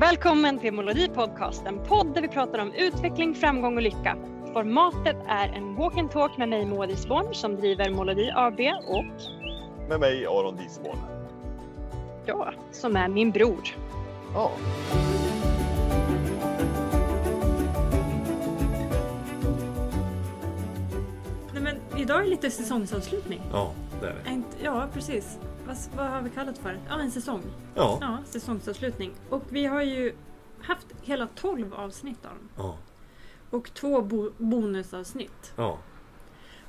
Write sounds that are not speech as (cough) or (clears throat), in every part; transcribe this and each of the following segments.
Välkommen till Molodi Podcast, en podd där vi pratar om utveckling, framgång och lycka. Formatet är en walk and talk med mig Moa Disborn som driver Molodi AB och Med mig Aron Disborn. jag som är min bror. Ja. Nej, men idag är lite säsongsavslutning. Ja, det är det. Ja, precis. Vad, vad har vi kallat för? Ja, en säsong. Ja. Ja, säsongsavslutning. Och vi har ju haft hela 12 avsnitt av dem. Ja. Och två bo- bonusavsnitt. Ja.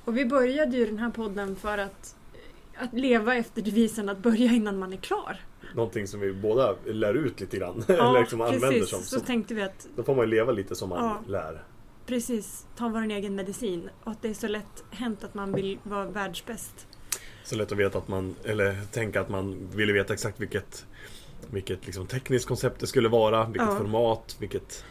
Och vi började ju den här podden för att, att leva efter devisen att börja innan man är klar. Någonting som vi båda lär ut lite grann. (laughs) Eller liksom använder som. Så Så, tänkte vi att då får man ju leva lite som man Ja. lär. precis ta vår egen medicin. Och att det är så lätt hänt att man vill vara världsbäst. Så lätt att veta att man, eller tänka att man ville veta exakt vilket vilket liksom tekniskt koncept det skulle vara, vilket Ja. format, vilket...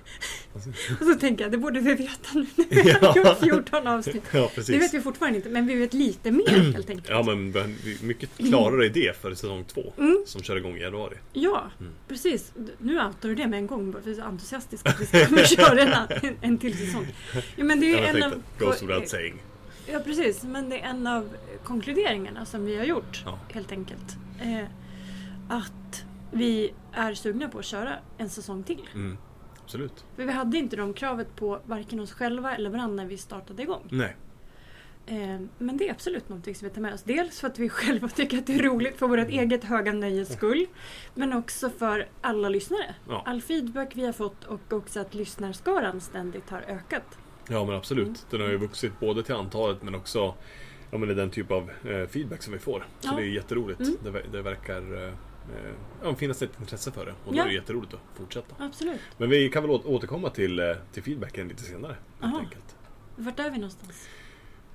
(laughs) Och så tänker jag, det borde vi veta nu när vi (laughs) har gjort 14 avsnitt. Ja, Det precis. vet vi fortfarande inte, men vi vet lite mer helt enkelt. (clears throat) Ja, men mycket klarare idé för säsong två Mm. som kör igång i januari. Ja, Mm. precis. Nu outar du det med en gång för vi är så entusiastiska att vi ska (laughs) köra en, en till säsong. Ja, men det är ju en av, goes without saying. Ja, precis. Men det är en av konkluderingarna som vi har gjort Ja. helt enkelt. Eh, att vi är sugna på att köra en säsong till. Mm. Absolut. För vi hade inte de kravet på varken oss själva eller varandra när vi startade igång. Nej. Eh, Men det är absolut någonting som vi tar med oss. Dels för att vi (laughs) själva tycker att det är roligt för vårt eget höga nöjes skull. Men också för alla lyssnare. Ja. All feedback vi har fått och också att lyssnarskaran ständigt har ökat. Ja men absolut. Mm. Den har ju vuxit både till antalet men också ja, men den typ av eh, feedback som vi får. Så Ja. det är jätteroligt. Mm. Det, det verkar eh, eh, ja, finnas ett intresse för det och då Ja. är det jätteroligt att fortsätta. Absolut. Men vi kan väl återkomma till, till feedbacken lite senare. Helt Aha. enkelt. Vart är vi någonstans?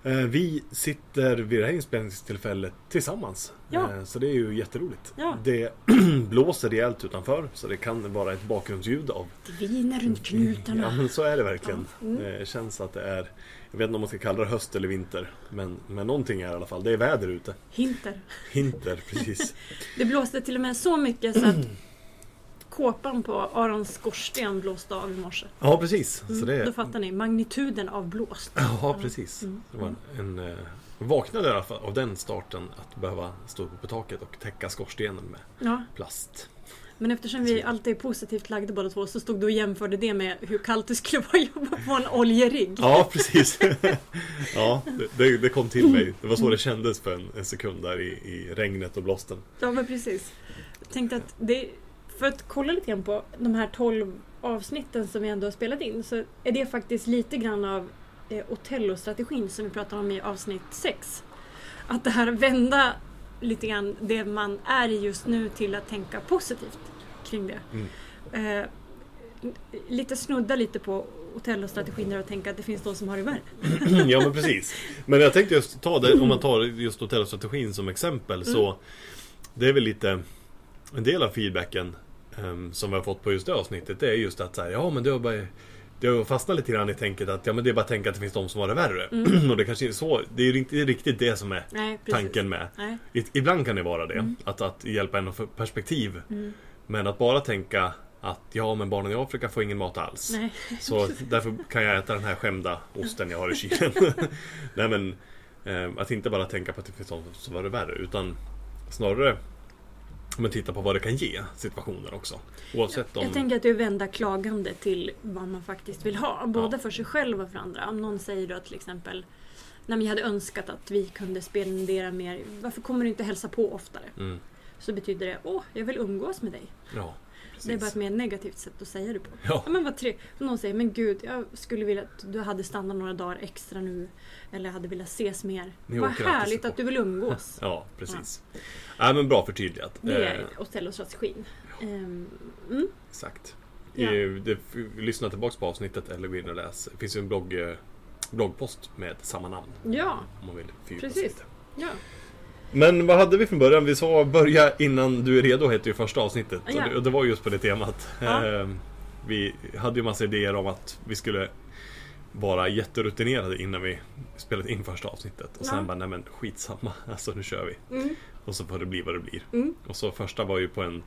Eh, Vi sitter vid det här inspelningstillfället tillsammans. Ja. Eh, Så det är ju jätteroligt. Ja. Det (clears throat) blåser rejält utanför så det kan vara ett bakgrundsljud av Det viner runt knutarna. Ja men så är det verkligen. Ja. Mm. Det känns att det är Jag vet inte om man ska kalla det höst eller vinter Men, men någonting är i alla fall. Det är väder ute. Hinter. Hinter, precis. (laughs) Det blåste till och med så mycket så att (clears throat) kåpan på Arons skorsten blåste av i morse. Ja precis. Så Mm. det Då är... fattar ni, magnituden av blåst. Ja precis. Mm. Det var en, en eh, vaknade i alla fall av den starten att behöva stå uppe på taket och täcka skorstenen med Ja, plast. men eftersom vi alltid är positivt lagda båda två så stod du och jämförde det med hur kallt det skulle vara att jobba på en oljerigg. Ja precis. (laughs) ja, det- det, det kom till mig. Det var så det kändes för en, en sekund där i, i regnet och blåsten. Ja men precis. Jag tänkte att det, för att kolla lite grann på de här 12 avsnitten som vi ändå har spelat in så är det faktiskt lite grann av eh, Otello-strategin som vi pratar om i avsnitt 6. Att det här vända lite grann det man är i just nu till att tänka positivt kring det. Mm. Eh, lite snudda lite på Otello-strategin där och tänka att det finns de som har det värre. (clears throat) ja men precis. Men jag tänkte just ta det, om man tar just hotellstrategin som exempel så Det är väl lite En del av feedbacken ehm, Som vi har fått på just det avsnittet Det är just att så här, ja men det har bara det har fastnat lite grann i tänket att ja men det är bara att tänka att det finns de som har det värre. (clears throat) och det kanske är så. Det är inte riktigt det som är Nej, tanken med. Nej. Ibland kan det vara det. Mm. Att, att hjälpa en att få perspektiv. Mm. Men att bara tänka att ja men barnen i Afrika får ingen mat alls. Nej. Så därför kan jag äta den här skämda osten jag har i kylen. (laughs) Nej men eh, Att inte bara tänka på att det finns någon som har det värre utan Snarare Men titta på vad det kan ge situationer också. Oavsett om... Jag tänker att det är vända klagande till vad man faktiskt vill ha. Både för sig själv och för andra. Om någon säger då till exempel men jag hade önskat att vi kunde spendera mer. Varför kommer du inte hälsa på oftare? Mm, Så betyder det Åh, jag vill umgås med dig. ja, precis. Det är bara ett mer negativt sätt att säga det på. Ja. Ja, men vad trevligt. Någon säger Men gud, jag skulle vilja att du hade stannat några dagar extra nu. Eller hade velat ses mer. Ni vad härligt att du vill umgås. (laughs) Ja, precis. Nej men bra förtydligat. Det Eh, är Otello-strategin. Ehm, mm. Exakt. Ja. Eh, Det, lyssna tillbaks på avsnittet eller gå in och läs. Det finns ju en blogg, eh, bloggpost med samma namn. Ja, Om man vill Precis. lite. ja. Men vad hade vi från början? Vi sa börja innan du är redo hette ju första avsnittet. Ja. Och det- Och det var just på det temat. Ja. Eh, Vi hade ju massa idéer om att vi skulle vara jätterutinerade innan vi spelat in första avsnittet. Och sen Ja. bara, nej men skitsamma. (laughs) Alltså nu kör vi. Mm. Och så får det bli vad det blir. Mm. Och så första var ju på en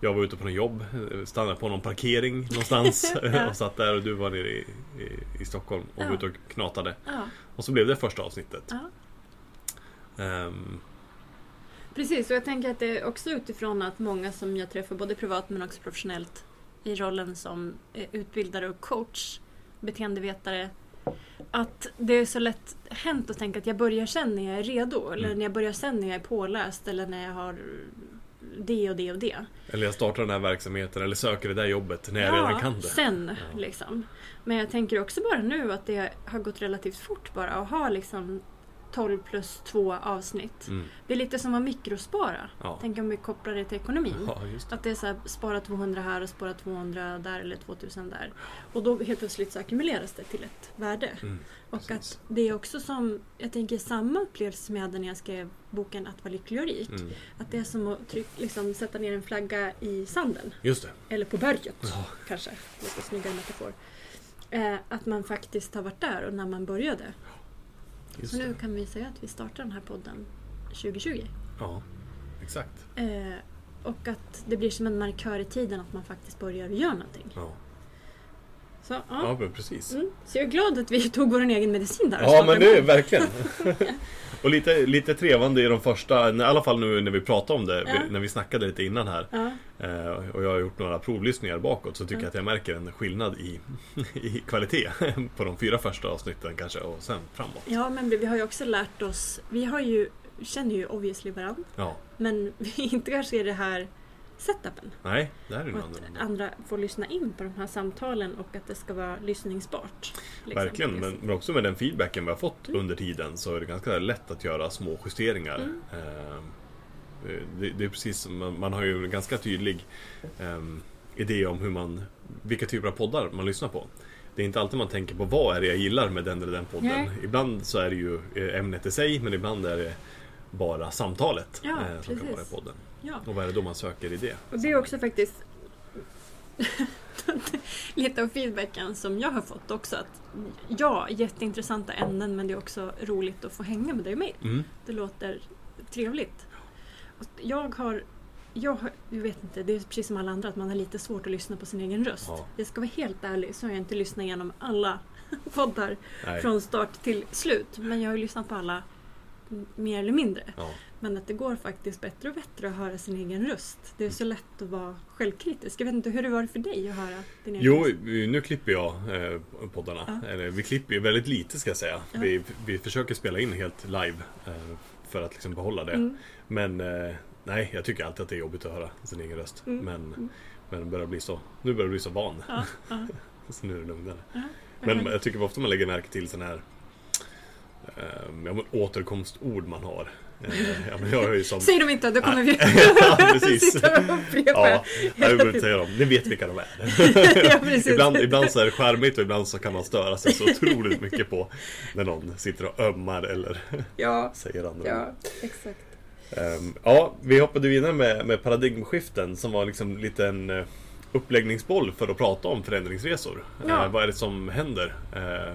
jag var ute på något jobb, stannade på någon parkering någonstans (laughs) Ja. och satt där och du var nere i, i, i Stockholm och Ja. var ute och knatade. Ja, Och så blev det första avsnittet. ja. Ehm, Precis, och jag tänker att det är också utifrån att många som jag träffar både privat men också professionellt i rollen som eh, utbildare och coach, beteendevetare, att det är så lätt hänt att tänka att jag börjar sen när jag är redo eller Mm. när jag börjar sen när jag är påläst eller när jag har det och det och det. eller jag startar den här verksamheten eller söker det där jobbet när jag redan kan det. sen Ja. liksom. Men jag tänker också bara nu att det har gått relativt fort bara att ha liksom 12 plus 2 avsnitt. Mm. Det är lite som att mikrospara. Ja. Tänk om vi kopplar det till ekonomin. ja, det. Att det är så här, spara 200 här och spara 200 där eller 2000 där. Och då helt plötsligt så ackumuleras det till ett värde. Mm. Och precis. att det är också som, jag tänker samma upplevelse som jag hade när jag skrev boken Att vara lycklig och rik. Mm. Att det är som att tryck, liksom, sätta ner en flagga i sanden. Just det. Eller på berget Ja. kanske. Lite snyggare metafor. Eh, att man faktiskt har varit där och när man började. Just Så nu det. kan vi säga att vi startar den här podden 2020. Ja, exakt. Eh, och att det blir som en markör i tiden att man faktiskt börjar göra någonting. Ja, Så, ja. ja men precis. Mm. Så jag är glad att vi tog vår egen medicin där. Ja men det är verkligen. (laughs) och lite, lite trevande i de första, i alla fall nu när vi pratade om det, Ja. när vi snackade lite innan här. Ja, Eh, och jag har gjort några provlyssningar bakåt så tycker Ja. jag att jag märker en skillnad i, (laughs) i kvalitet (laughs) på de fyra första avsnitten kanske och sen framåt. ja, men vi har ju också lärt oss. Vi har ju, känner ju obviously varandra. Ja, Men vi inte kanske är det här setupen. nej, det här är Och nog att andra får lyssna in på de här samtalen och att det ska vara lyssningsbart. liksom. Verkligen, men, men också med den feedbacken vi har fått Mm. under tiden så är det ganska lätt att göra små justeringar. Mm. Eh, det, det är precis man, man har ju en ganska tydlig eh, idé om hur man, vilka typer av poddar man lyssnar på. Det är inte alltid man tänker på vad är det jag gillar med den eller den podden. Nej. Ibland så är det ju eh, ämnet i sig men ibland är det bara samtalet Ja, eh, som kan precis. vara i podden. Ja. Och vad är det då man söker i det? Och det är också faktiskt (laughs) lite av feedbacken som jag har fått också. Att ja, jätteintressanta ämnen men det är också roligt att få hänga med dig och mig. Mm. Det låter trevligt. Och jag har, jag har, jag vet inte, det är precis som alla andra att man har lite svårt att lyssna på sin egen röst. Ja. Jag ska vara helt ärlig så har jag inte lyssnat igenom alla (laughs) poddar Nej. från start till slut. Men jag har ju lyssnat på alla mer eller mindre. Ja. Men att det går faktiskt bättre och bättre att höra sin egen röst. Det är så lätt att vara självkritisk. Jag vet inte hur det var för dig att höra din egen Jo, röst. nu klipper jag eh, poddarna. Ja. Eller, vi klipper ju väldigt lite ska jag säga. Ja. Vi, vi försöker spela in helt live eh, för att liksom behålla det. Mm. Men eh, nej, jag tycker alltid att det är jobbigt att höra sin egen röst. Mm. Men, Mm. men börjar bli så, nu börjar jag bli så van. (laughs) Så nu är det lugnare. Men jag tycker ofta man lägger märke till sådana här ja, men återkomstord man har. Eh, ja, men jag har ju som... Säg dem inte, då kommer vi (laughs) ja, precis. sitta och upprepa. Ja, jag behöver säga dem. Ni vet vilka de är. (laughs) Ja, ibland, ibland så är det charmigt och ibland så kan man störa sig så otroligt mycket på när någon sitter och ömmar eller (laughs) Ja, säger andra ja, exakt. Ehm, ja, vi hoppade vidare med, med paradigmskiften som var liksom lite en eh, uppläggningsboll för att prata om förändringsresor. Ja. Eh, vad är det som händer eh,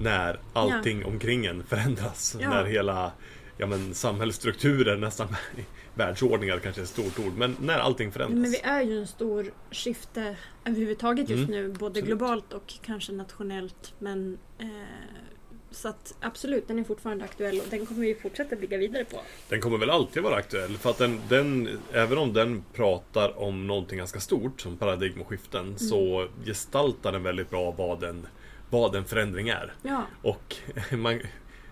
när allting omkring en förändras? Ja. När hela ja, men, samhällsstrukturer, nästan (laughs) världsordningar kanske är ett stort ord, men när allting förändras. Men vi är ju en stor skifte överhuvudtaget just Mm, nu. Både absolut. globalt och kanske nationellt. Men eh, så att absolut, den är fortfarande aktuell och den kommer vi fortsätta bygga vidare på. Den kommer väl alltid vara aktuell för att den, den även om den pratar om någonting ganska stort som paradigmskiften Mm. så gestaltar den väldigt bra vad en, vad en förändring är. Ja, Och (laughs) man, eh,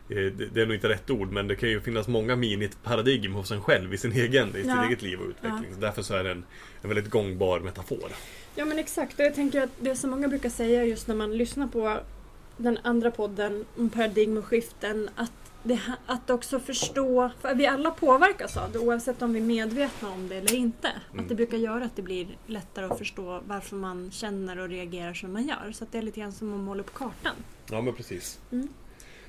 det det är nog inte rätt ord men det kan ju finnas många miniparadigm hos en själv i sin egen, i sitt Ja. eget liv och utveckling. Så Därför så är den en väldigt gångbar metafor. Ja men exakt och jag tänker att det som många brukar säga just när man lyssnar på den andra podden om paradigmskiften att det, att också förstå, för vi alla påverkas av det oavsett om vi är medvetna om det eller inte. Mm. Att det brukar göra att det blir lättare att förstå varför man känner och reagerar som man gör. Så det är lite grann som att måla upp kartan. Ja men precis.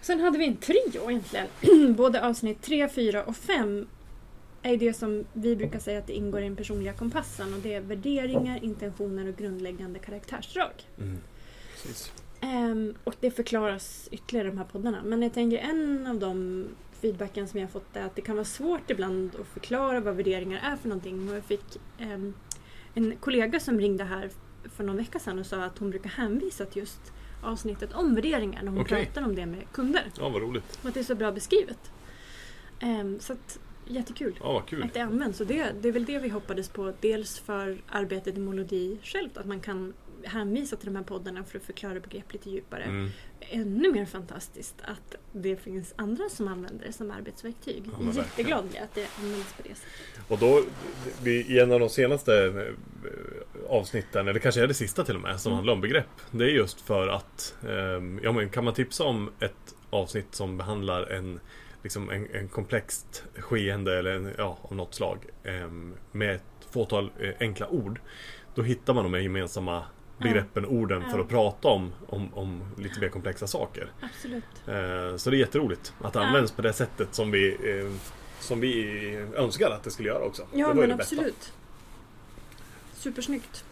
Sen hade vi en trio egentligen. (clears throat) Både avsnitt 3, 4 och 5 är det som vi brukar säga att det ingår i den personliga kompassen och det är värderingar, intentioner och grundläggande karaktärsdrag. Mm. precis. Ehm, och det förklaras ytterligare i de här poddarna. Men jag tänker en av de feedbacken som jag har fått är att det kan vara svårt ibland att förklara vad värderingar är för någonting. Och jag fick ehm, en kollega som ringde här för någon vecka sedan och sa att hon brukar hänvisa till just avsnittet om värderingar när hon Okej. pratar om det med kunder. Ja, vad roligt. Och att det är så bra beskrivet. Ehm, så att, jättekul Ja, kul. att det används. Och det, det är väl det vi hoppades på. Dels för arbetet i Molodi självt, att man kan hänvisa till de här poddarna för att förklara begrepp lite djupare. Mm. Ännu mer fantastiskt att det finns andra som använder det som arbetsverktyg. Ja, men. Jätteglad jag att det används på det sättet. Och då, i en av de senaste eh, avsnitten, eller kanske är det sista till och med, som Mm. handlar om begrepp. Det är just för att, ehm, ja men kan man tipsa om ett avsnitt som behandlar en, liksom en, en komplext skeende eller en, ja, av något slag ehm, med ett fåtal eh, enkla ord. Då hittar man de gemensamma begreppen, orden för att prata om, om, om lite mer komplexa saker. Absolut. Eh, Så det är jätteroligt att det används på det sättet som vi, eh, som vi önskar att det skulle göra också. Ja det var men det bästa. absolut. Supersnyggt.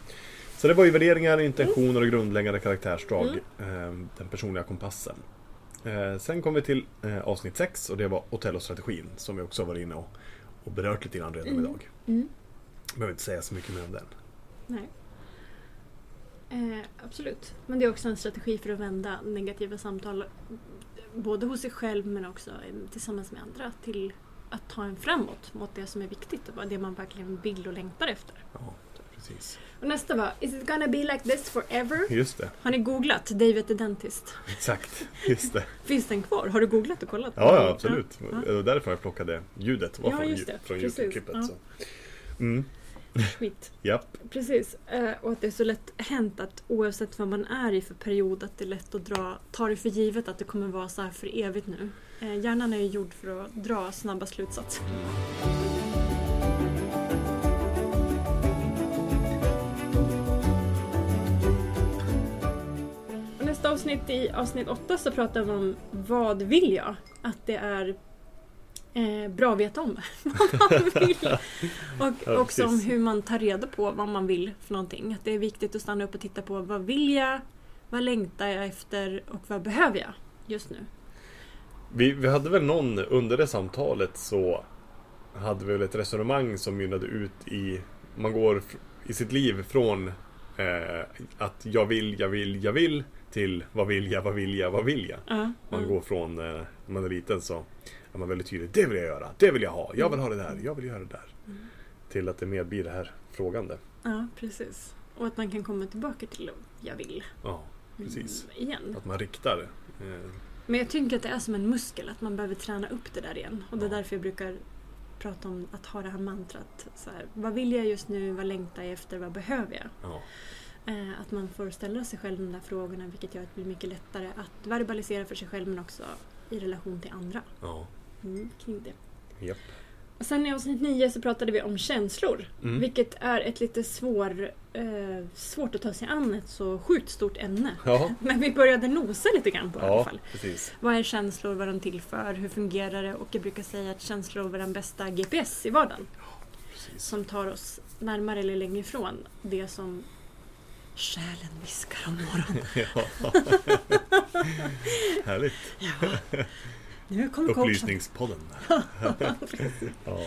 Så det var ju värderingar, intentioner och grundläggande karaktärsdrag. Mm. eh, Den personliga kompassen. Sen kom vi till avsnitt 6 och det var Otello-strategin som vi också varit inne och, och berört lite grann redan Mm. idag. Mm. Behöver inte säga så mycket mer om den. Nej. Eh, absolut. Men det är också en strategi för att vända negativa samtal både hos sig själv men också tillsammans med andra till att ta en framåt mot det som är viktigt och det man verkligen vill och längtar efter. Ja, precis. Och nästa var Is it gonna be like this forever? Just det, Har ni googlat David the Dentist? exakt. Just det. (laughs) Finns den kvar? Har du googlat och kollat? Ja, ja absolut. Ja. Det var därför jag plockade ljudet. var Ja, från, just ju- det. från. Youtube-klippet. Ja. Mm, Skit. japp. Precis. Eh, och att det är så lätt hänt att oavsett vad man är i för period att det är lätt att dra, ta det för givet att det kommer vara så här för evigt nu. Eh, hjärnan är ju gjord för att dra snabba slutsatser. Nästa avsnitt i avsnitt 8 så pratar vi om vad vill jag? Att det är eh, bra att veta om vad man vill. Och Ja, också om hur man tar reda på vad man vill för någonting. Att det är viktigt att stanna upp och titta på vad vill jag? Vad längtar jag efter? Och vad behöver jag just nu? Vi, vi hade väl någon, under det samtalet så hade vi väl ett resonemang som mynnade ut i Man går i sitt liv från eh, att jag vill, jag vill, jag vill till vad vill jag, vad vill jag, vad vill jag? Ja, Man ja. går från, eh, när man är liten så är man väldigt tydlig. Det vill jag göra, det vill jag ha, jag vill ha det där, jag vill göra det där. Mm. Till att det mer blir det här frågande. ja, precis. Och att man kan komma tillbaka till jag vill. Ja, precis. Mm, igen. Att man riktar. Eh, Men jag tycker att det är som en muskel, att man behöver träna upp det där igen. Och det är Ja. därför jag brukar prata om att ha det här mantrat. Så här, vad vill jag just nu? Vad längtar jag efter? Vad behöver jag? ja, Eh, att man får ställa sig själv de där frågorna vilket gör att det blir mycket lättare att verbalisera för sig själv men också i relation till andra. ja, Mm, kring det. japp. Och sen i avsnitt 9 så pratade vi om känslor. Mm. Vilket är ett lite svår, eh, svårt att ta sig an ett så sjukt stort ämne. Ja, (laughs) Men vi började nosa lite grann på det i alla ja, fall. precis. Vad är känslor? Vad de till för? Hur fungerar det? Och jag brukar säga att känslor är den bästa GPS i vardagen. precis. Som tar oss närmare eller längre ifrån det som själen viskar om morgonen. (laughs) Ja. (laughs) Härligt. Nu kommer. Upplysningspodden. (laughs) ja.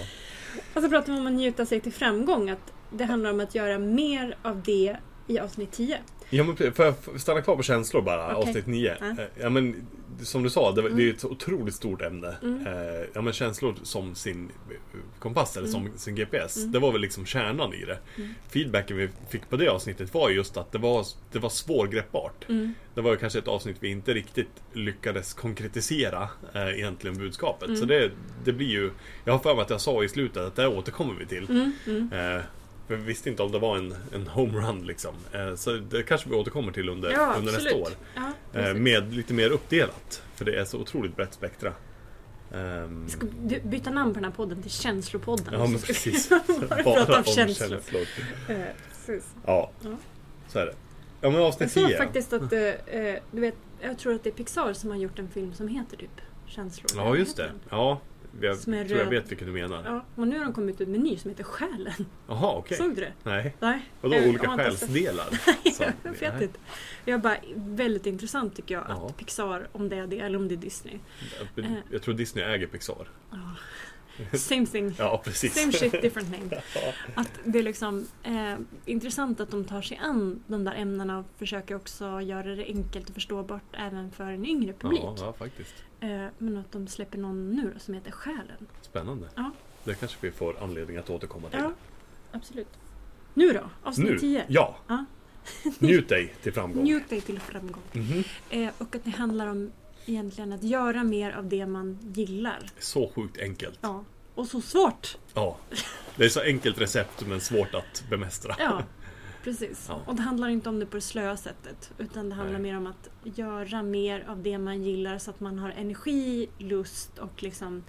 Och så pratar vi om att njuta sig till framgång. Att det handlar om att göra mer av det i avsnitt 10. Ja, men får jag stanna kvar på känslor bara, Okej. avsnitt 9? Ja. Eh, Ja, men som du sa, det, Mm. det är ju ett otroligt stort ämne. Mm. Eh, Ja, men känslor som sin eh, kompass, eller som sin GPS. Mm. Det var väl liksom kärnan i det. Mm. Feedbacken vi fick på det avsnittet var just att det var, det var svårgreppbart. Mm. Det var kanske ett avsnitt vi inte riktigt lyckades konkretisera eh, egentligen budskapet. Mm. Så det, det blir ju... Jag har för mig att jag sa i slutet att det återkommer vi till. Mm. Mm. Eh, för vi visste inte om det var en, en homerun liksom. Eh, så det kanske vi återkommer till under, Ja, under nästa år. Ja, Eh, med lite mer uppdelat. För det är så otroligt brett spektra. Ehm, Ska byta namn på den här podden till Känslopodden? ja men vi precis. (laughs) bara prata om känslor. Eh, precis. Ja, Ja. så är det. Ja men Jag avsnitt såg 10. faktiskt att, eh, eh, du vet, jag tror att det är Pixar som har gjort en film som heter typ Känslor. Ja just det. Ja, jag tror jag vet vilken du menar. Ja, och nu har de kommit ut med en ny som heter Själen. Jaha okej. Såg du det? Nej. Nej. Vadå Jag- olika (laughs) jag själsdelar? Så- jag vet nej. inte. Jag bara väldigt intressant tycker jag Ja. att Pixar, om det är det eller om det är Disney. Jag tror Disney äger Pixar. Ja. Same thing. (laughs) Ja. Same shit different name. (laughs) Att det är liksom eh, intressant att de tar sig an de där ämnena och försöker också göra det enkelt och förståbart även för en yngre publik. Ja, ja, faktiskt. Eh, men att de släpper någon nu då, som heter Själen. Spännande. Ja. Det kanske vi får anledning att återkomma till. Ja, absolut. Nu då? Avsnitt nu? 10. Ja. Ja. Njut dig till framgång. Njut dig till framgång. Mhm. Eh, och att det handlar om egentligen att göra mer av det man gillar. Så sjukt enkelt. Ja. Och så svårt! Ja. Det är så enkelt recept men svårt att bemästra. Ja, (laughs) precis. Ja. Och det handlar inte om det på det slöa sättet. Utan det handlar Nej. mer om att göra mer av det man gillar så att man har energi, lust och liksom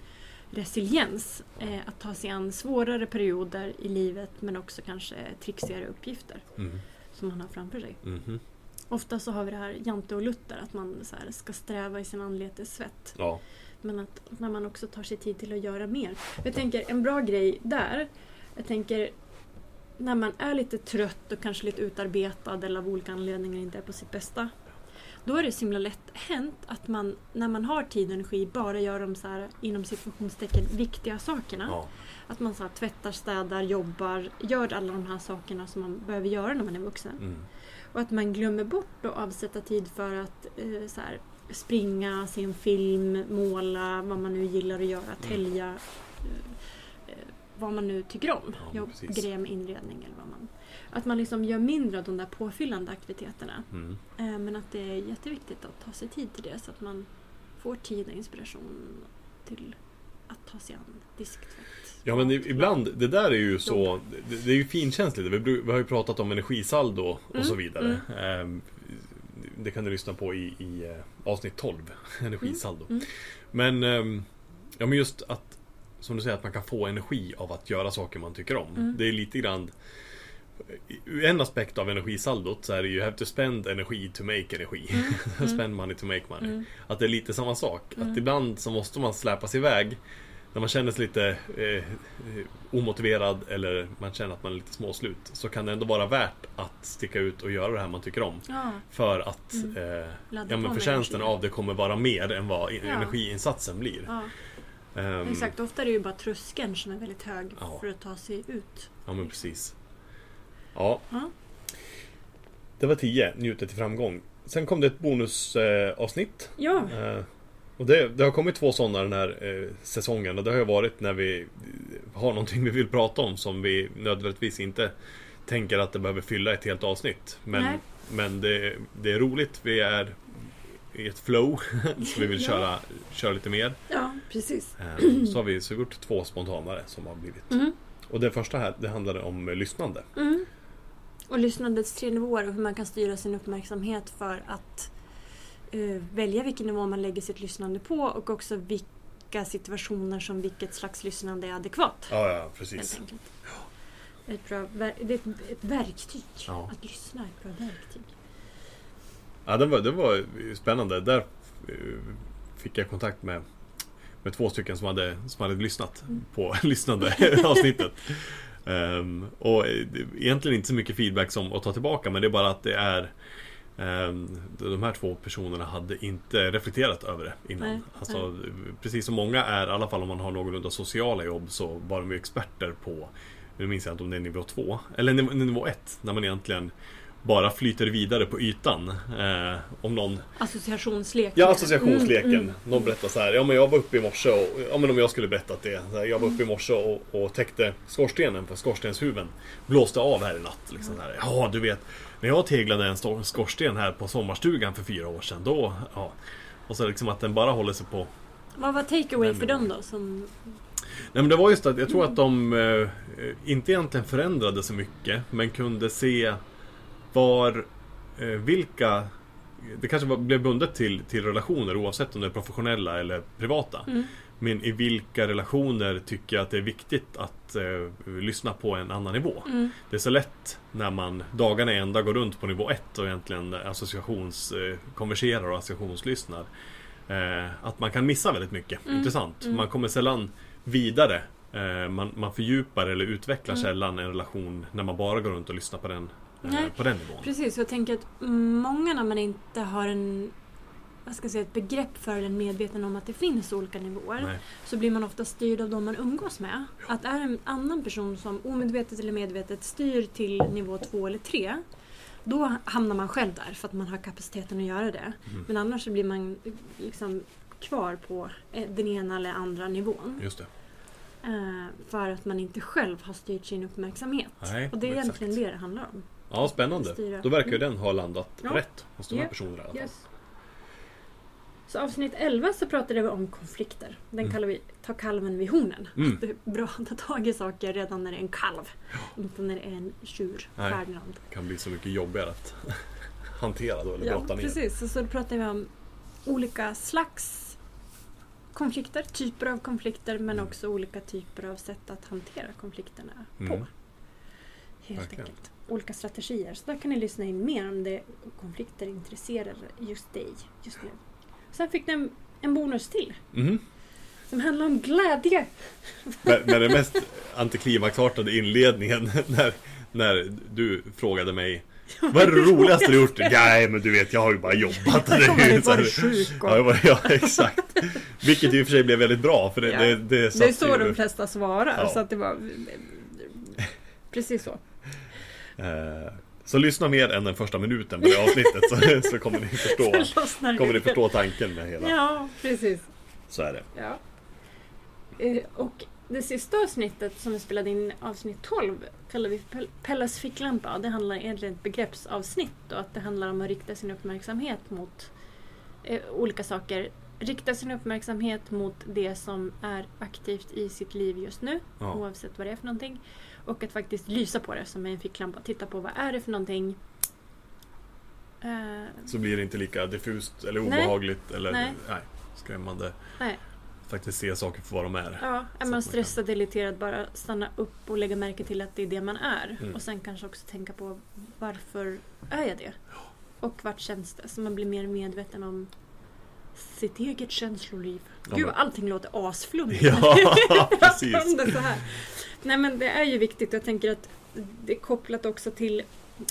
resiliens. Eh, att ta sig an svårare perioder i livet men också kanske trixigare uppgifter Mm. som man har framför sig. Mhm. Ofta så har vi det här Jante och Luther, att man så här ska sträva i sin anletes svett. Ja. Men att när man också tar sig tid till att göra mer. Jag tänker en bra grej där. Jag tänker när man är lite trött och kanske lite utarbetad eller av olika anledningar inte är på sitt bästa. Då är det så himla lätt hänt att man när man har tid och energi bara gör de så här inom situationstecken viktiga sakerna. ja. Att man så här, tvättar, städar, jobbar, gör alla de här sakerna som man behöver göra när man är vuxen. Mm. Och att man glömmer bort att avsätta tid för att eh, så här, springa, se en film, måla, vad man nu gillar att göra, tälja. Eh, eh, vad man nu tycker om. Ja, Jobb, grejer med inredning eller vad man... Att man liksom gör mindre av de där påfyllande aktiviteterna. Mm. Eh, men att det är jätteviktigt att ta sig tid till det så att man får tid och inspiration till att ta sig an disktvätt. Ja men ibland, det där är ju så, det, det är ju finkänsligt. Vi, vi har ju pratat om energisaldo och Mm, så vidare. Ehm, Det kan du lyssna på i, i eh, avsnitt 12, (laughs) energisaldo. Mm. Men, ehm, ja men just att, som du säger, att man kan få energi av att göra saker man tycker om. Mm. Det är lite grann en aspekt av energisaldot så är det ju you have to spend energy to make energi. (laughs) spend money to make money. Mm. Att det är lite samma sak. Mm. Att ibland så måste man släpa sig iväg när man känner sig lite eh, eh, omotiverad eller man känner att man är lite småslut så kan det ändå vara värt att sticka ut och göra det här man tycker om. Ja, För att Mm. eh, ja, men förtjänsten av det kommer vara mer än vad Ja. energiinsatsen blir. ja. Ehm, Exakt, ofta är det ju bara tröskeln som är väldigt hög för att ta sig ut. Ja men precis. Ja. Det var 10, njutet till framgång. Sen kom det ett bonusavsnitt. Eh. Ja, och det, det har kommit två sådana den här eh, säsongen och det har ju varit när vi eh, har någonting (laughs) vi vill prata om som vi nödvändigtvis inte tänker att det behöver fylla ett helt avsnitt. Men, Nej. men det, det är roligt, vi är i ett flow (laughs) så vi vill köra, köra lite mer. ja precis. Eh, så har vi så gjort två spontanare som har blivit. Mm. Och det första här, det handlade om lyssnande. Mm. Och lyssnandets tre nivåer och hur man kan styra sin uppmärksamhet för att välja vilken nivå man lägger sitt lyssnande på och också vilka situationer som vilket slags lyssnande är adekvat. Ja, ja, precis. Ett bra, ver- det är ett, ett verktyg. Ja. Att lyssna är ett bra verktyg. Ja, det var, det var spännande. Där eh, fick jag kontakt med, med två stycken som hade, som hade lyssnat Mm. på (laughs) lyssnande (laughs) avsnittet. Ehm, och eh, egentligen inte så mycket feedback som att ta tillbaka men det är bara att det är de här två personerna hade inte reflekterat över det innan. Nej, alltså, Precis som många är, i alla fall om man har någorlunda sociala jobb, så var de ju experter på, nu minns jag inte om det är nivå två eller niv- nivå ett när man egentligen bara flyter vidare på ytan. Eh, om någon Associationslek. Ja, associationsleken. Mm, mm. Någon berättar så här, ja men jag var uppe i morse och, ja men om jag skulle berättat det. Här, jag var uppe i morse och, och täckte skorstenen för skorstenshuven. Blåste av här i natt. Liksom här. Ja, du vet. När jag teglade en skorsten här på sommarstugan för fyra år sedan, då, ja. Och så liksom att den bara håller sig på... Vad var takeaway för dem då? Som, Nej men det var just att jag tror att de eh, inte egentligen förändrade så mycket, men kunde se var, eh, vilka det kanske var, blev bundet till, till relationer oavsett om det är professionella eller privata. Mm. Men i vilka relationer tycker jag att det är viktigt att eh, lyssna på en annan nivå. mm, Det är så lätt när man dagarna i ända går runt på nivå ett och egentligen associations eh, och associationslyssnar. Eh, att man kan missa väldigt mycket Mm, intressant. mm. Man kommer sällan vidare. Eh, man, man fördjupar eller utvecklar Mm. sällan en relation när man bara går runt och lyssnar på den, eh, på den nivån. Precis, jag tänker att många när man inte har en vad ska jag säga, ett begrepp för eller medveten om att det finns olika nivåer Nej. så blir man ofta styrd av de man umgås med. Att är en annan person som omedvetet eller medvetet styr till nivå två eller tre då hamnar man själv där för att man har kapaciteten att göra det. Mm. Men annars så blir man liksom kvar på den ena eller andra nivån. Just det. Eh, för att man inte själv har styrt sin uppmärksamhet. Nej, Och det är exakt. egentligen det det handlar om. Ja, spännande. Då verkar ju Mm. den ha landat Ja. rätt hos de här Ja. personerna i alla fall. Yes. Så avsnitt 11 så pratade vi om konflikter. Den Mm. kallar vi Ta kalven vid hornen. Mm. Det är bra att ta tag i saker redan när det är en kalv. Inte när det är en tjur. Nej. Ferdinand. kan bli så mycket jobbigare att (laughs) hantera då, eller Ja, brotta ner. precis. Och så pratar vi om olika slags konflikter, typer av konflikter men Mm. också olika typer av sätt att hantera konflikterna på. Mm. Helt Verkligen. enkelt. Olika strategier. Så där kan ni lyssna in mer om det konflikter intresserar just dig just nu. Sen fick ni en, bonus till Mhm. som handlar om glädje. Med, med den mest antiklimaxartade inledningen (laughs) när, när du frågade mig Vad är det roligaste du gjort? Nej men du vet jag har ju bara jobbat. (laughs) Jag har varit sjuk och- Ja, ja exakt. Vilket i och för sig blev väldigt bra för det, Ja. det, det, Det är så ju, de flesta svarar. Ja. Så att det var precis så. eh, Så lyssna mer än den första minuten på det (laughs) avsnittet så, så kommer ni förstå Kommer ni förstå tanken med hela Ja, precis. Så är det Ja. Eh, Och det sista avsnittet som vi spelade in, avsnitt 12, kallar vi Pel- Pellas ficklampa. Det handlar egentligen ett begreppsavsnitt och att det handlar om att rikta sin uppmärksamhet mot eh, olika saker. Rikta sin uppmärksamhet mot det som är aktivt i sitt liv just nu, Ja. oavsett vad det är för någonting. Och att faktiskt lysa på det som en ficklampa. Titta på vad är det för någonting. Eh, Så blir det inte lika diffust eller Nej. obehagligt eller Nej. nej, skrämmande Nej. Faktiskt se saker för vad de är Ja, är man stressad, irriterad, bara stanna upp och lägga märke till att det är det man är. Mm. Och sen kanske också tänka på varför är jag det? Och vart känns det? Så man blir mer medveten om sitt eget känsloliv. Ja, Gud, allting låter asflummigt. Ja, (laughs) (laughs) precis det så här. Nej men det är ju viktigt. Jag tänker att det är kopplat också till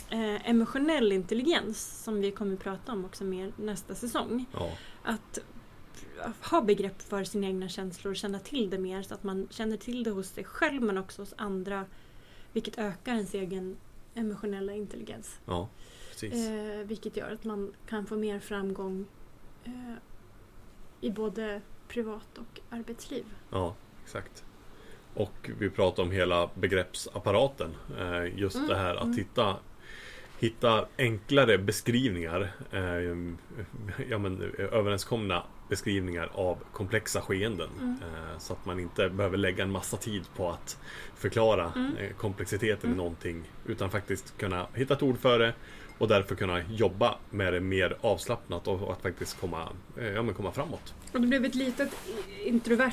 eh, emotionell intelligens som vi kommer att prata om också mer nästa säsong. ja. Att ha begrepp för sina egna känslor, känna till det mer så att man känner till det hos sig själv men också hos andra. Vilket ökar ens egen emotionella intelligens. ja, precis Eh, vilket gör att man kan få mer framgång eh, i både privat och arbetsliv. Ja, exakt Och vi pratar om hela begreppsapparaten eh, Just Mm, det här att mm. hitta Hitta enklare beskrivningar eh, ja, men, eh, Överenskomna beskrivningar av komplexa skeenden Mm. Så att man inte behöver lägga en massa tid på att förklara Mm. komplexiteten Mm. i någonting Utan faktiskt kunna hitta ett ord för det och därför kunna jobba med det mer avslappnat och, och att faktiskt komma, eh, ja, men komma framåt. Och det blev ett litet introvert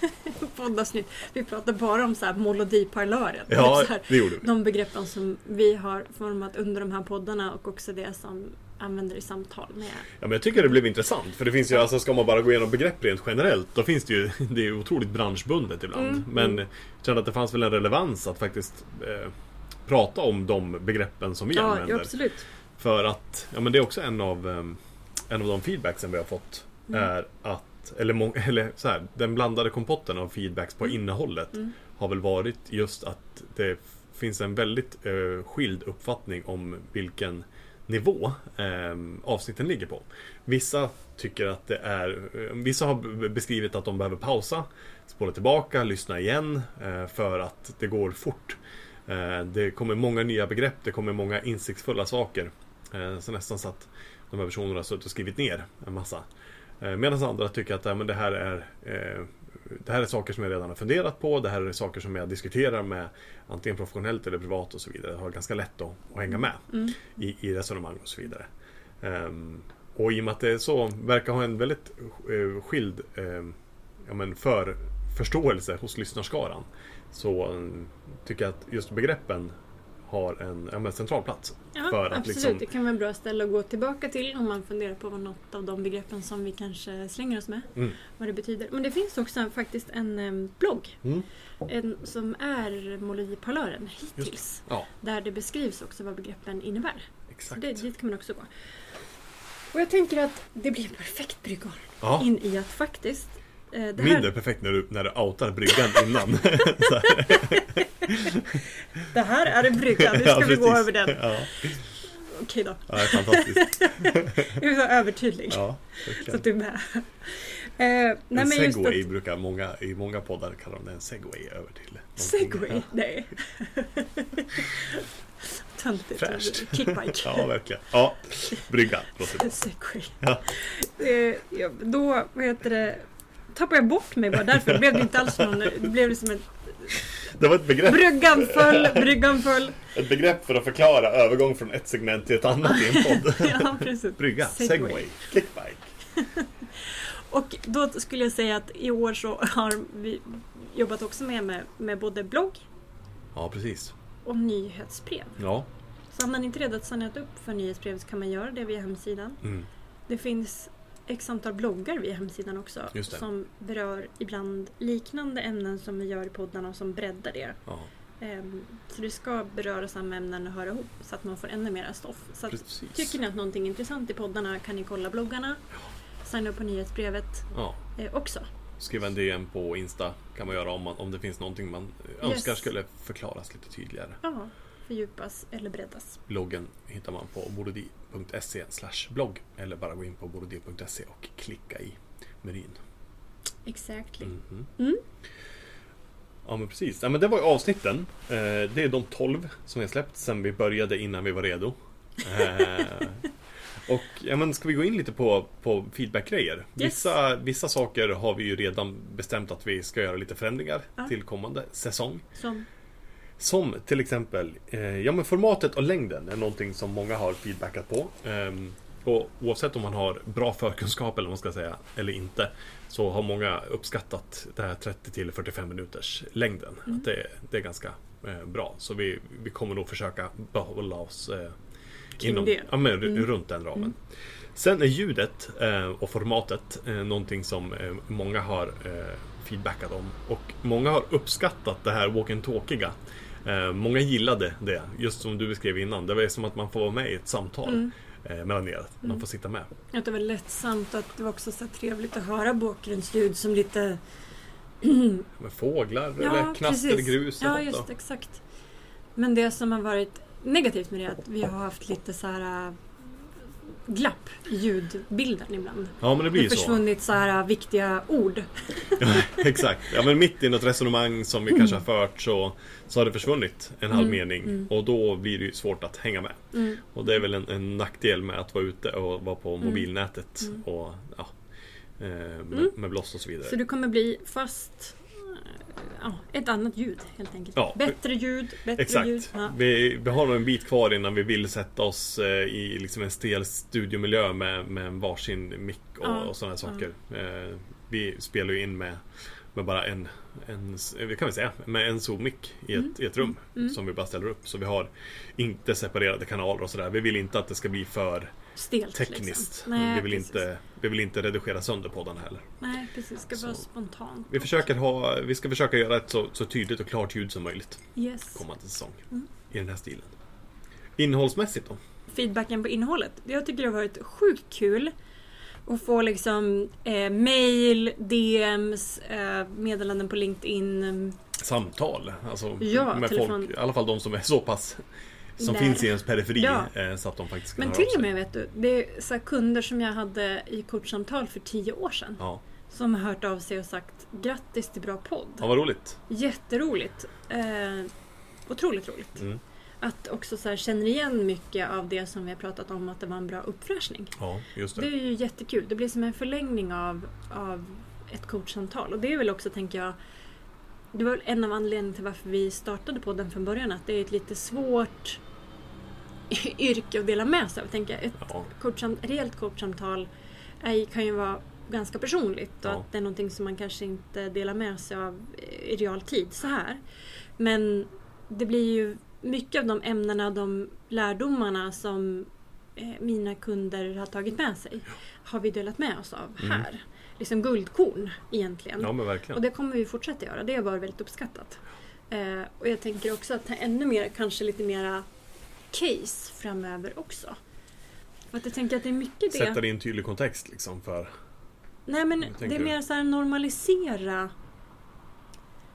(laughs) poddavsnitt. Vi pratade bara om så här melodiparlören. Ja, (laughs) så här, det gjorde vi. de begreppen som vi har format under de här poddarna och också det som använder i samtal med Ja, men jag tycker det blev intressant. För det finns ju, alltså ska man bara gå igenom begrepp rent generellt, då finns det ju, (laughs) det är otroligt branschbundet ibland. Mm, Men mm. jag kände att det fanns väl en relevans att faktiskt eh, prata om de begreppen som vi Ja, använder. ja, absolut. För att, ja men det är också en av, en av de feedbacksen vi har fått. Mm. Är att, eller, (laughs) eller så här, den blandade kompotten av feedbacks på Mm. innehållet Mm. har väl varit just att det finns en väldigt eh, skild uppfattning om vilken nivå eh, avsnitten ligger på. Vissa tycker att det är, eh, vissa har beskrivit att de behöver pausa, spola tillbaka, lyssna igen eh, för att det går fort. Eh, det kommer många nya begrepp, det kommer många insiktsfulla saker. Eh, så nästan så att de här personerna har suttit och skrivit ner en massa. Eh, Medan andra tycker att men det här är det här är saker som jag redan har funderat på. Det här är saker som jag diskuterar med antingen professionellt eller privat och så vidare. Jag har ganska lätt att, att hänga med Mm. i, i resonemang och så vidare. Ehm, och i och med att det är så, verkar ha en väldigt skild um, ja, men för förståelse hos lyssnarskaran. Så tycker jag att just begreppen har en men central plats. Ja, För att absolut. liksom- Det kan vara bra ställe att gå tillbaka till om man funderar på vad något av de begreppen som vi kanske slänger oss med, Mm. vad det betyder. Men det finns också faktiskt en blogg Mm. en, som är Molodiparlören hittills. Ja, Där det beskrivs också vad begreppen innebär. Så exakt. det, dit kan man också gå. Och jag tänker att det blir en perfekt brygga Ja. in i att faktiskt... Eh, det här, Mindre perfekt när du, när du outar bryggan innan. (laughs) Det här är en brygga, nu (laughs) ska Ja, vi gå över den. Ja, Okej då, ja, det är fantastiskt. (laughs) jag är så övertydlig. Ja, Så att du är med. Eh, nej, en segway att, brukar många, i många poddar kalla de det en segway över till. Segway? Nej. Töntigt. Fräscht. Kickbike. Ja, verkligen. Ja, brygga. Segway. Ja. Eh, ja, då, vad heter det, tappade jag bort mig bara därför. Det blev det inte alls någon, det blev det som en Det var ett begrepp, bryggan föll, bryggan föll. ett begrepp för att förklara övergång från ett segment till ett annat i en podd. (laughs) Ja, precis. Brygga, Segway. segway, kickbike. (laughs) Och då skulle jag säga att i år så har vi jobbat också med, med, med både blogg Ja, precis. och nyhetsbrev. Ja. Så har man inte redan signat upp för nyhetsbrev så kan man göra det via hemsidan. Mm. Det finns x antal bloggar via hemsidan också som berör ibland liknande ämnen som vi gör i poddarna och som breddar det. ja, Ehm, Så det ska beröra samma ämnen och höra ihop så att man får ännu mer stoff. Så att, tycker ni att någonting är intressant i poddarna kan ni kolla bloggarna, signa upp på nyhetsbrevet Ja. eh, också. Skriva en DM på Insta kan man göra om, man, om det finns någonting man önskar Yes. skulle förklaras lite tydligare. Ja, fördjupas eller breddas. Bloggen hittar man på borodi.se blogg eller bara gå in på borodi.se och klicka i menyn. Exactly. Mhm. Mm. Ja men precis. Ja, men det var ju avsnitten. Eh, det är de 12 som vi har släppt sen vi började innan vi var redo. Eh, och ja, men ska vi gå in lite på, på feedbackgrejer? Vissa, vissa saker har vi ju redan bestämt att vi ska göra lite förändringar Ja. till kommande säsong. Som, Som till exempel, eh, ja men formatet och längden är någonting som många har feedbackat på. Ehm, och oavsett om man har bra förkunskap eller vad man ska säga, eller inte, så har många uppskattat det här 30 till 45 minuters längden. Mm. Att det, det är ganska eh, bra. Så vi, vi kommer nog försöka behålla oss eh, inom, ja, men, Mm. runt den ramen. Mm. Sen är ljudet eh, och formatet eh, någonting som eh, många har eh, feedbackat om. Och många har uppskattat det här walk and talkiga. Eh, många gillade det, just som du beskrev innan. Det var som att man får vara med i ett samtal mm. eh, mellan er. Man Mm. får sitta med. Att det var lättsamt och att det var också så trevligt att höra bakgrundsljud som lite... (clears throat) Med fåglar Ja, eller knast precis. eller grus. Ja, just exakt. Men det som har varit negativt med det är att vi har haft lite så här glapp i ljudbilden ibland. Ja, men det Det blir så. försvunnit så här äh, viktiga ord. (laughs) Exakt. Ja, men mitt i något resonemang som vi kanske har fört så, så har det försvunnit en halv Mm, mening. mm. Och då blir det ju svårt att hänga med. Mm. Och det är väl en, en nackdel med att vara ute och vara på Mm. mobilnätet Mm. och ja, eh, med, Mm. med bloss och så vidare. Så det kommer bli fast ja, ett annat ljud helt enkelt. Ja. Bättre ljud, bättre ljud. Exakt. Ja. Vi, vi har nog en bit kvar innan vi vill sätta oss eh, i liksom en stel studiomiljö med, med en varsin mick och, Ja, och sådana saker. Eh, vi spelar ju in med, med bara en, en, vi kan väl säga, med en Zoom-mick i ett, Mm. i ett rum Mm. som vi bara ställer upp. Så vi har inte separerade kanaler och sådär. Vi vill inte att det ska bli för Stelt tekniskt. Liksom. Nej, vi, vill precis. inte, vi vill inte redigera sönder poddarna heller. Nej, precis. Det ska Så. vara spontant. Vi, försöker ha, vi ska försöka göra ett så, så tydligt och klart ljud som möjligt Yes. kommande säsong. Mm. I den här stilen. Innehållsmässigt då? feedbacken på innehållet. Jag tycker det har varit sjukt kul att få liksom eh, mail, DMs, eh, meddelanden på LinkedIn. Samtal. Alltså Ja, med telefon. folk, i alla fall de som är så pass som Där. finns i ens periferi Ja. eh, så att de faktiskt kan Men till och med vet du, det är så kunder som jag hade i coachsamtal för tio år sedan. Ja. Som har hört av sig och sagt grattis till bra podd. ja, vad roligt. Jätteroligt. Eh, otroligt roligt. Mm. Att också så här känner igen mycket av det som vi har pratat om att det var en bra uppfräschning. Ja, just det. Det är ju jättekul. Det blir som en förlängning av, av ett coachsamtal. Och det är väl också, tänker jag, det var en av anledningarna till varför vi startade podden från början. Att det är ett lite svårt (laughs) yrke att dela med sig av. tänker jag. Ett Ja, coachsam, reellt coachsamtal kan ju vara ganska personligt och Ja. att det är någonting som man kanske inte delar med sig av i realtid så här. Men det blir ju mycket av de ämnena, de lärdomarna som eh, mina kunder har tagit med sig har vi delat med oss av Mm. här. Liksom guldkorn egentligen. ja men Och det kommer vi fortsätta göra. Det har varit väldigt uppskattat. Eh, och jag tänker också att ännu mer, kanske lite mera case framöver också. Att jag tänker att det är mycket det. sätta det i en tydlig kontext liksom för... Nej men det är mer så här normalisera.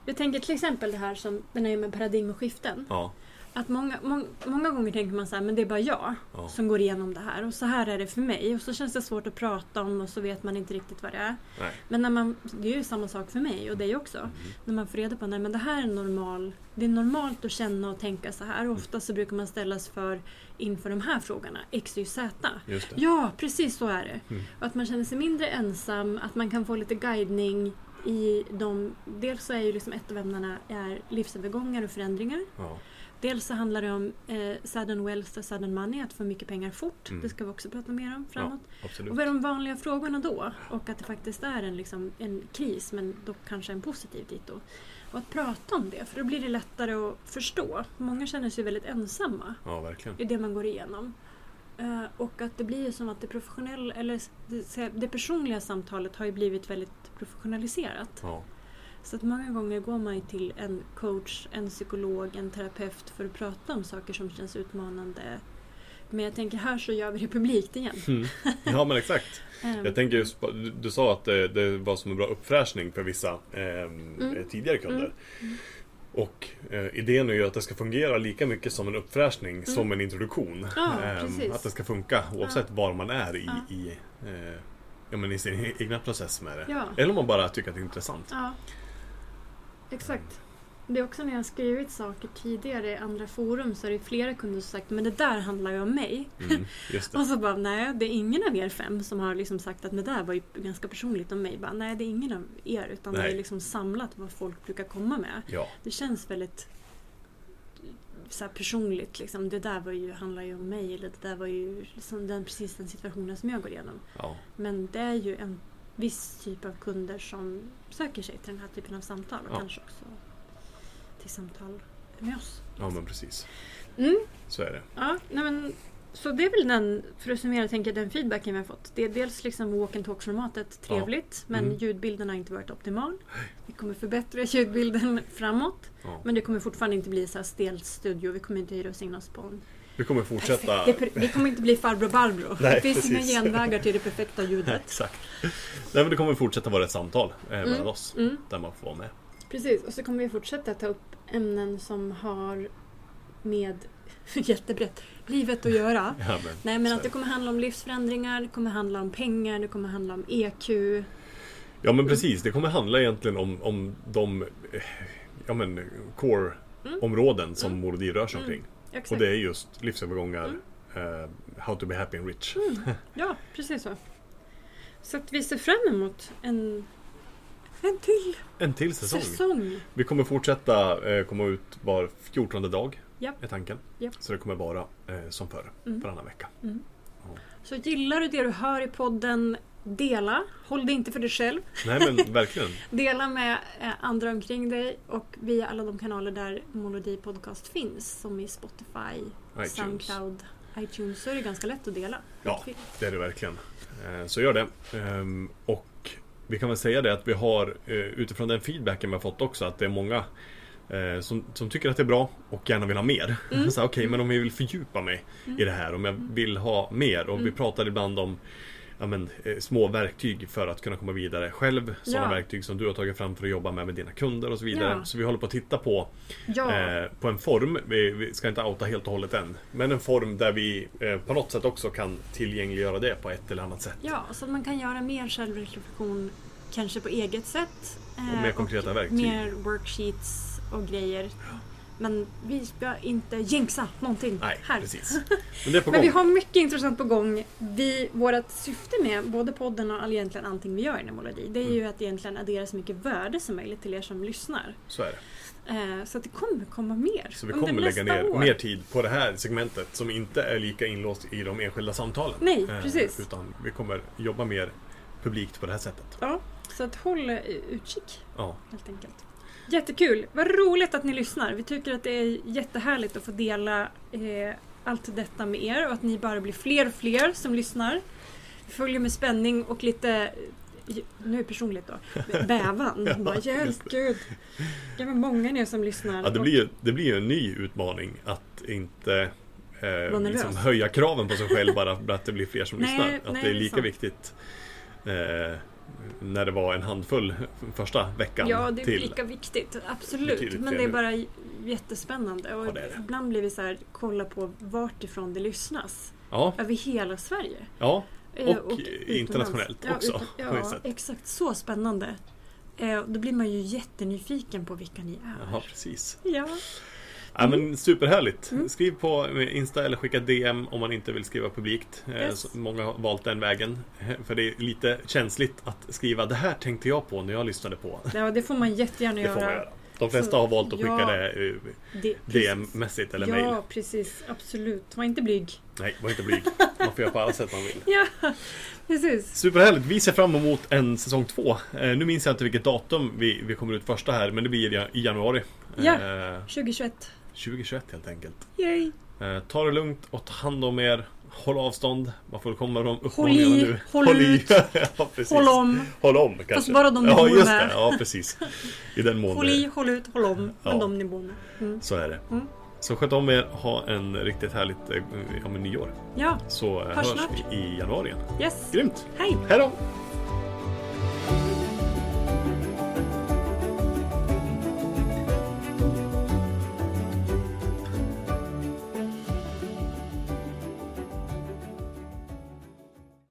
Jag tänker till exempel det här som den är med paradigmskiften. Ja, Att många, många, många gånger tänker man så här, men det är bara jag Ja. som går igenom det här. Och så här är det för mig. Och så känns det svårt att prata om och så vet man inte riktigt vad det är. nej. Men när man, det är ju samma sak för mig och dig också. Mm. När man får reda på att det här är normal, det är normalt att känna och tänka så här. Och ofta så brukar man ställas för inför de här frågorna, X, Y, Z. Ja, precis så är det. Mm. Och att man känner sig mindre ensam, att man kan få lite guidning i de... Dels så är ju liksom ett av ämnena är livsövergångar och förändringar. Ja. Dels så handlar det om eh, sudden wealth och sudden money, att få mycket pengar fort. Mm. Det ska vi också prata mer om framåt. Absolut. Och vad är de vanliga frågorna då? Och att det faktiskt är en, liksom, en kris, men dock kanske en positiv dit då. Och att prata om det, för då blir det lättare att förstå. Många känner sig väldigt ensamma Ja, verkligen. i det man går igenom. Eh, och att det blir ju som att det professionella, eller det, det personliga samtalet har ju blivit väldigt professionaliserat. Ja. Så att många gånger går man till en coach, en psykolog, en terapeut för att prata om saker som känns utmanande. Men jag tänker här så gör vi det publikt igen. Mm. ja, men exakt. (laughs) Jag tänker just på, du- du sa att det, det var som en bra uppfräschning för vissa ehm, Mm. eh, tidigare kunder. Mm. Och eh, idén är ju att det ska fungera lika mycket som en uppfräschning som en introduktion. Mm. Ja, precis. att det ska funka oavsett var man är i, Ja. i, eh, ja, men i sin egna process med det. Ja. Eller om man bara tycker att det är intressant. Exakt. Det är också när jag har skrivit saker tidigare i andra forum så är det flera kunder som sagt men det där handlar ju om mig. Mm, (laughs) det. Och så bara nej, det är ingen av er fem som har liksom sagt att det där var ju ganska personligt om mig. Bara, nej, det är ingen av er utan det Nej. är liksom samlat vad folk brukar komma med. Ja, Det känns väldigt så här personligt. Liksom. Det där var ju, handlar ju om mig. Eller det där var ju liksom den, precis den situationen som jag går igenom. ja, Men det är ju en viss typ av kunder som söker sig till den här typen av samtal. Och Ja. kanske också till samtal med oss. ja men precis. Mm. Så är det. Ja, nej men, så det är väl den, för att summera, tänker den feedbacken vi har fått. Det är dels liksom walk and talk-formatet trevligt, men Mm. ljudbilden har inte varit optimal. Vi kommer förbättra ljudbilden framåt. Ja. Men det kommer fortfarande inte bli så här stelt studio. Vi kommer inte hyra oss in oss på en Vi kommer fortsätta... perfekt... det, det kommer inte bli farbror Barbro. Nej, det finns inga genvägar till det perfekta ljudet. (laughs) Exakt. Nej, men det kommer fortsätta vara ett samtal eh, mellan oss. Mm. Där man får vara med. Precis, och så kommer vi fortsätta ta upp ämnen som har med (laughs) jättebrett livet att göra. (laughs) Ja, men, Nej men att det kommer handla om livsförändringar, det kommer handla om pengar, det kommer handla om EQ. Ja men precis, det kommer handla egentligen om, om de eh, ja, men, core-områden som Mm. Molodi rör sig Mm. Exakt. Och det är just livsövergångar, Mm. eh, How to be happy and rich. (laughs) Ja, precis så. Så att vi ser fram emot en, en till En till säsong. säsong. Vi kommer fortsätta eh, komma ut var 14 dag, Japp. är tanken. Japp. Så det kommer vara eh, som förr, Mm. varannan vecka. Så gillar du det du hör i podden, dela. Håll det inte för dig själv. Nej men (laughs) verkligen. Dela med eh, andra omkring dig och via alla de kanaler där Molodi Podcast finns. Som i Spotify, iTunes. Soundcloud, iTunes. Så är det ganska lätt att dela. Ja, det är det verkligen. Eh, Så gör det. Ehm, Och vi kan väl säga det att vi har eh, utifrån den feedbacken vi har fått också att det är många som, som tycker att det är bra och gärna vill ha mer. Mm. (laughs) Okej, men om jag vill fördjupa mig i det här, om jag vill ha mer. Och vi Mm. pratar ibland om ja, men, eh, små verktyg för att kunna komma vidare själv. Sådana Ja. verktyg som du har tagit fram för att jobba med med dina kunder och så vidare. Ja. Så vi håller på att titta på eh, på en form, vi, vi ska inte outa helt och hållet än, men en form där vi eh, på något sätt också kan tillgängliggöra det på ett eller annat sätt. ja, så att man kan göra mer självreflektion kanske på eget sätt. eh, Och mer konkreta verktyg. Mer worksheets och grejer. Men vi ska inte jinxa någonting Nej, här. precis. (laughs) Men Men vi har mycket intressant på gång. Vi, vårt syfte med både podden och all, egentligen allting vi gör i Molodi, det är ju Mm. att egentligen addera så mycket värde som möjligt till er som lyssnar. Så är det. Eh, så att det kommer komma mer. Så vi under kommer lägga ner år. mer tid på det här segmentet som inte är lika inlåst i de enskilda samtalen. Nej, Eh, precis. Utan vi kommer jobba mer publikt på det här sättet. Ja, så att håll utkik Ja, helt enkelt. Jättekul! Vad roligt att ni lyssnar. Vi tycker att det är jättehärligt att få dela eh, allt detta med er och att ni bara blir fler och fler som lyssnar. Vi följer med spänning och lite, eh, nu är personligt då, (laughs) bävan. Ja, bara, just gud! Det var många ni är som lyssnar. ja det, blir ju, det blir ju en ny utmaning att inte eh, liksom höja kraven på sig själv bara för att det blir fler som Nej, lyssnar. Att nej, det är det är lika sant. viktigt eh, när det var en handfull första veckan Ja, det är till. lika viktigt. Absolut. Men det är bara jättespännande. Och Ja, det det. ibland blir vi så här, kolla på vart ifrån det lyssnas. Ja, Över hela Sverige. ja, Eh, Och utomlands. internationellt ja, också, utan- Ja, exakt. Så spännande. Eh, Då blir man ju jättenyfiken på vilka ni är. ja precis. Ja. Ja, men superhärligt. Mm. Skriv på Insta eller skicka DM om man inte vill skriva publikt. Eh, Yes. Många har valt den vägen. Eh, För det är lite känsligt att skriva det här tänkte jag på när jag lyssnade på. ja, det får man jättegärna (laughs) Det får man göra. göra. De flesta Så- har valt att skicka ja. det eh, Det, DM-mässigt eller ja, mail. precis. Absolut. Var inte blyg. Nej, var inte blyg. Man får göra på alla sätt man vill. (laughs) Ja, precis. Superhärligt. Vi ser fram emot en säsong två. Eh, nu minns jag inte vilket datum vi, vi kommer ut första här, men det blir i- i januari. Ja. Eh, 2021. 2021 helt enkelt. Yay! Eh, ta det lugnt och ta hand om er. Håll avstånd. Man får komma med de Håll uppmaningarna i, nu. håll ut. (laughs) ja. Håll om. Håll om kanske. bara de ni ja, bor just med. det. Ja, precis. I den mån Håll i, håll ut, håll om. Ja. Med de ni bor med. Mm. Så är det. Mm. Så sköt om er. Ha en riktigt härligt eh, ja, men nyår. Ja, Så eh, Hörs hörs snart. vi i januari igen. yes. Grymt! Hej! Hej då!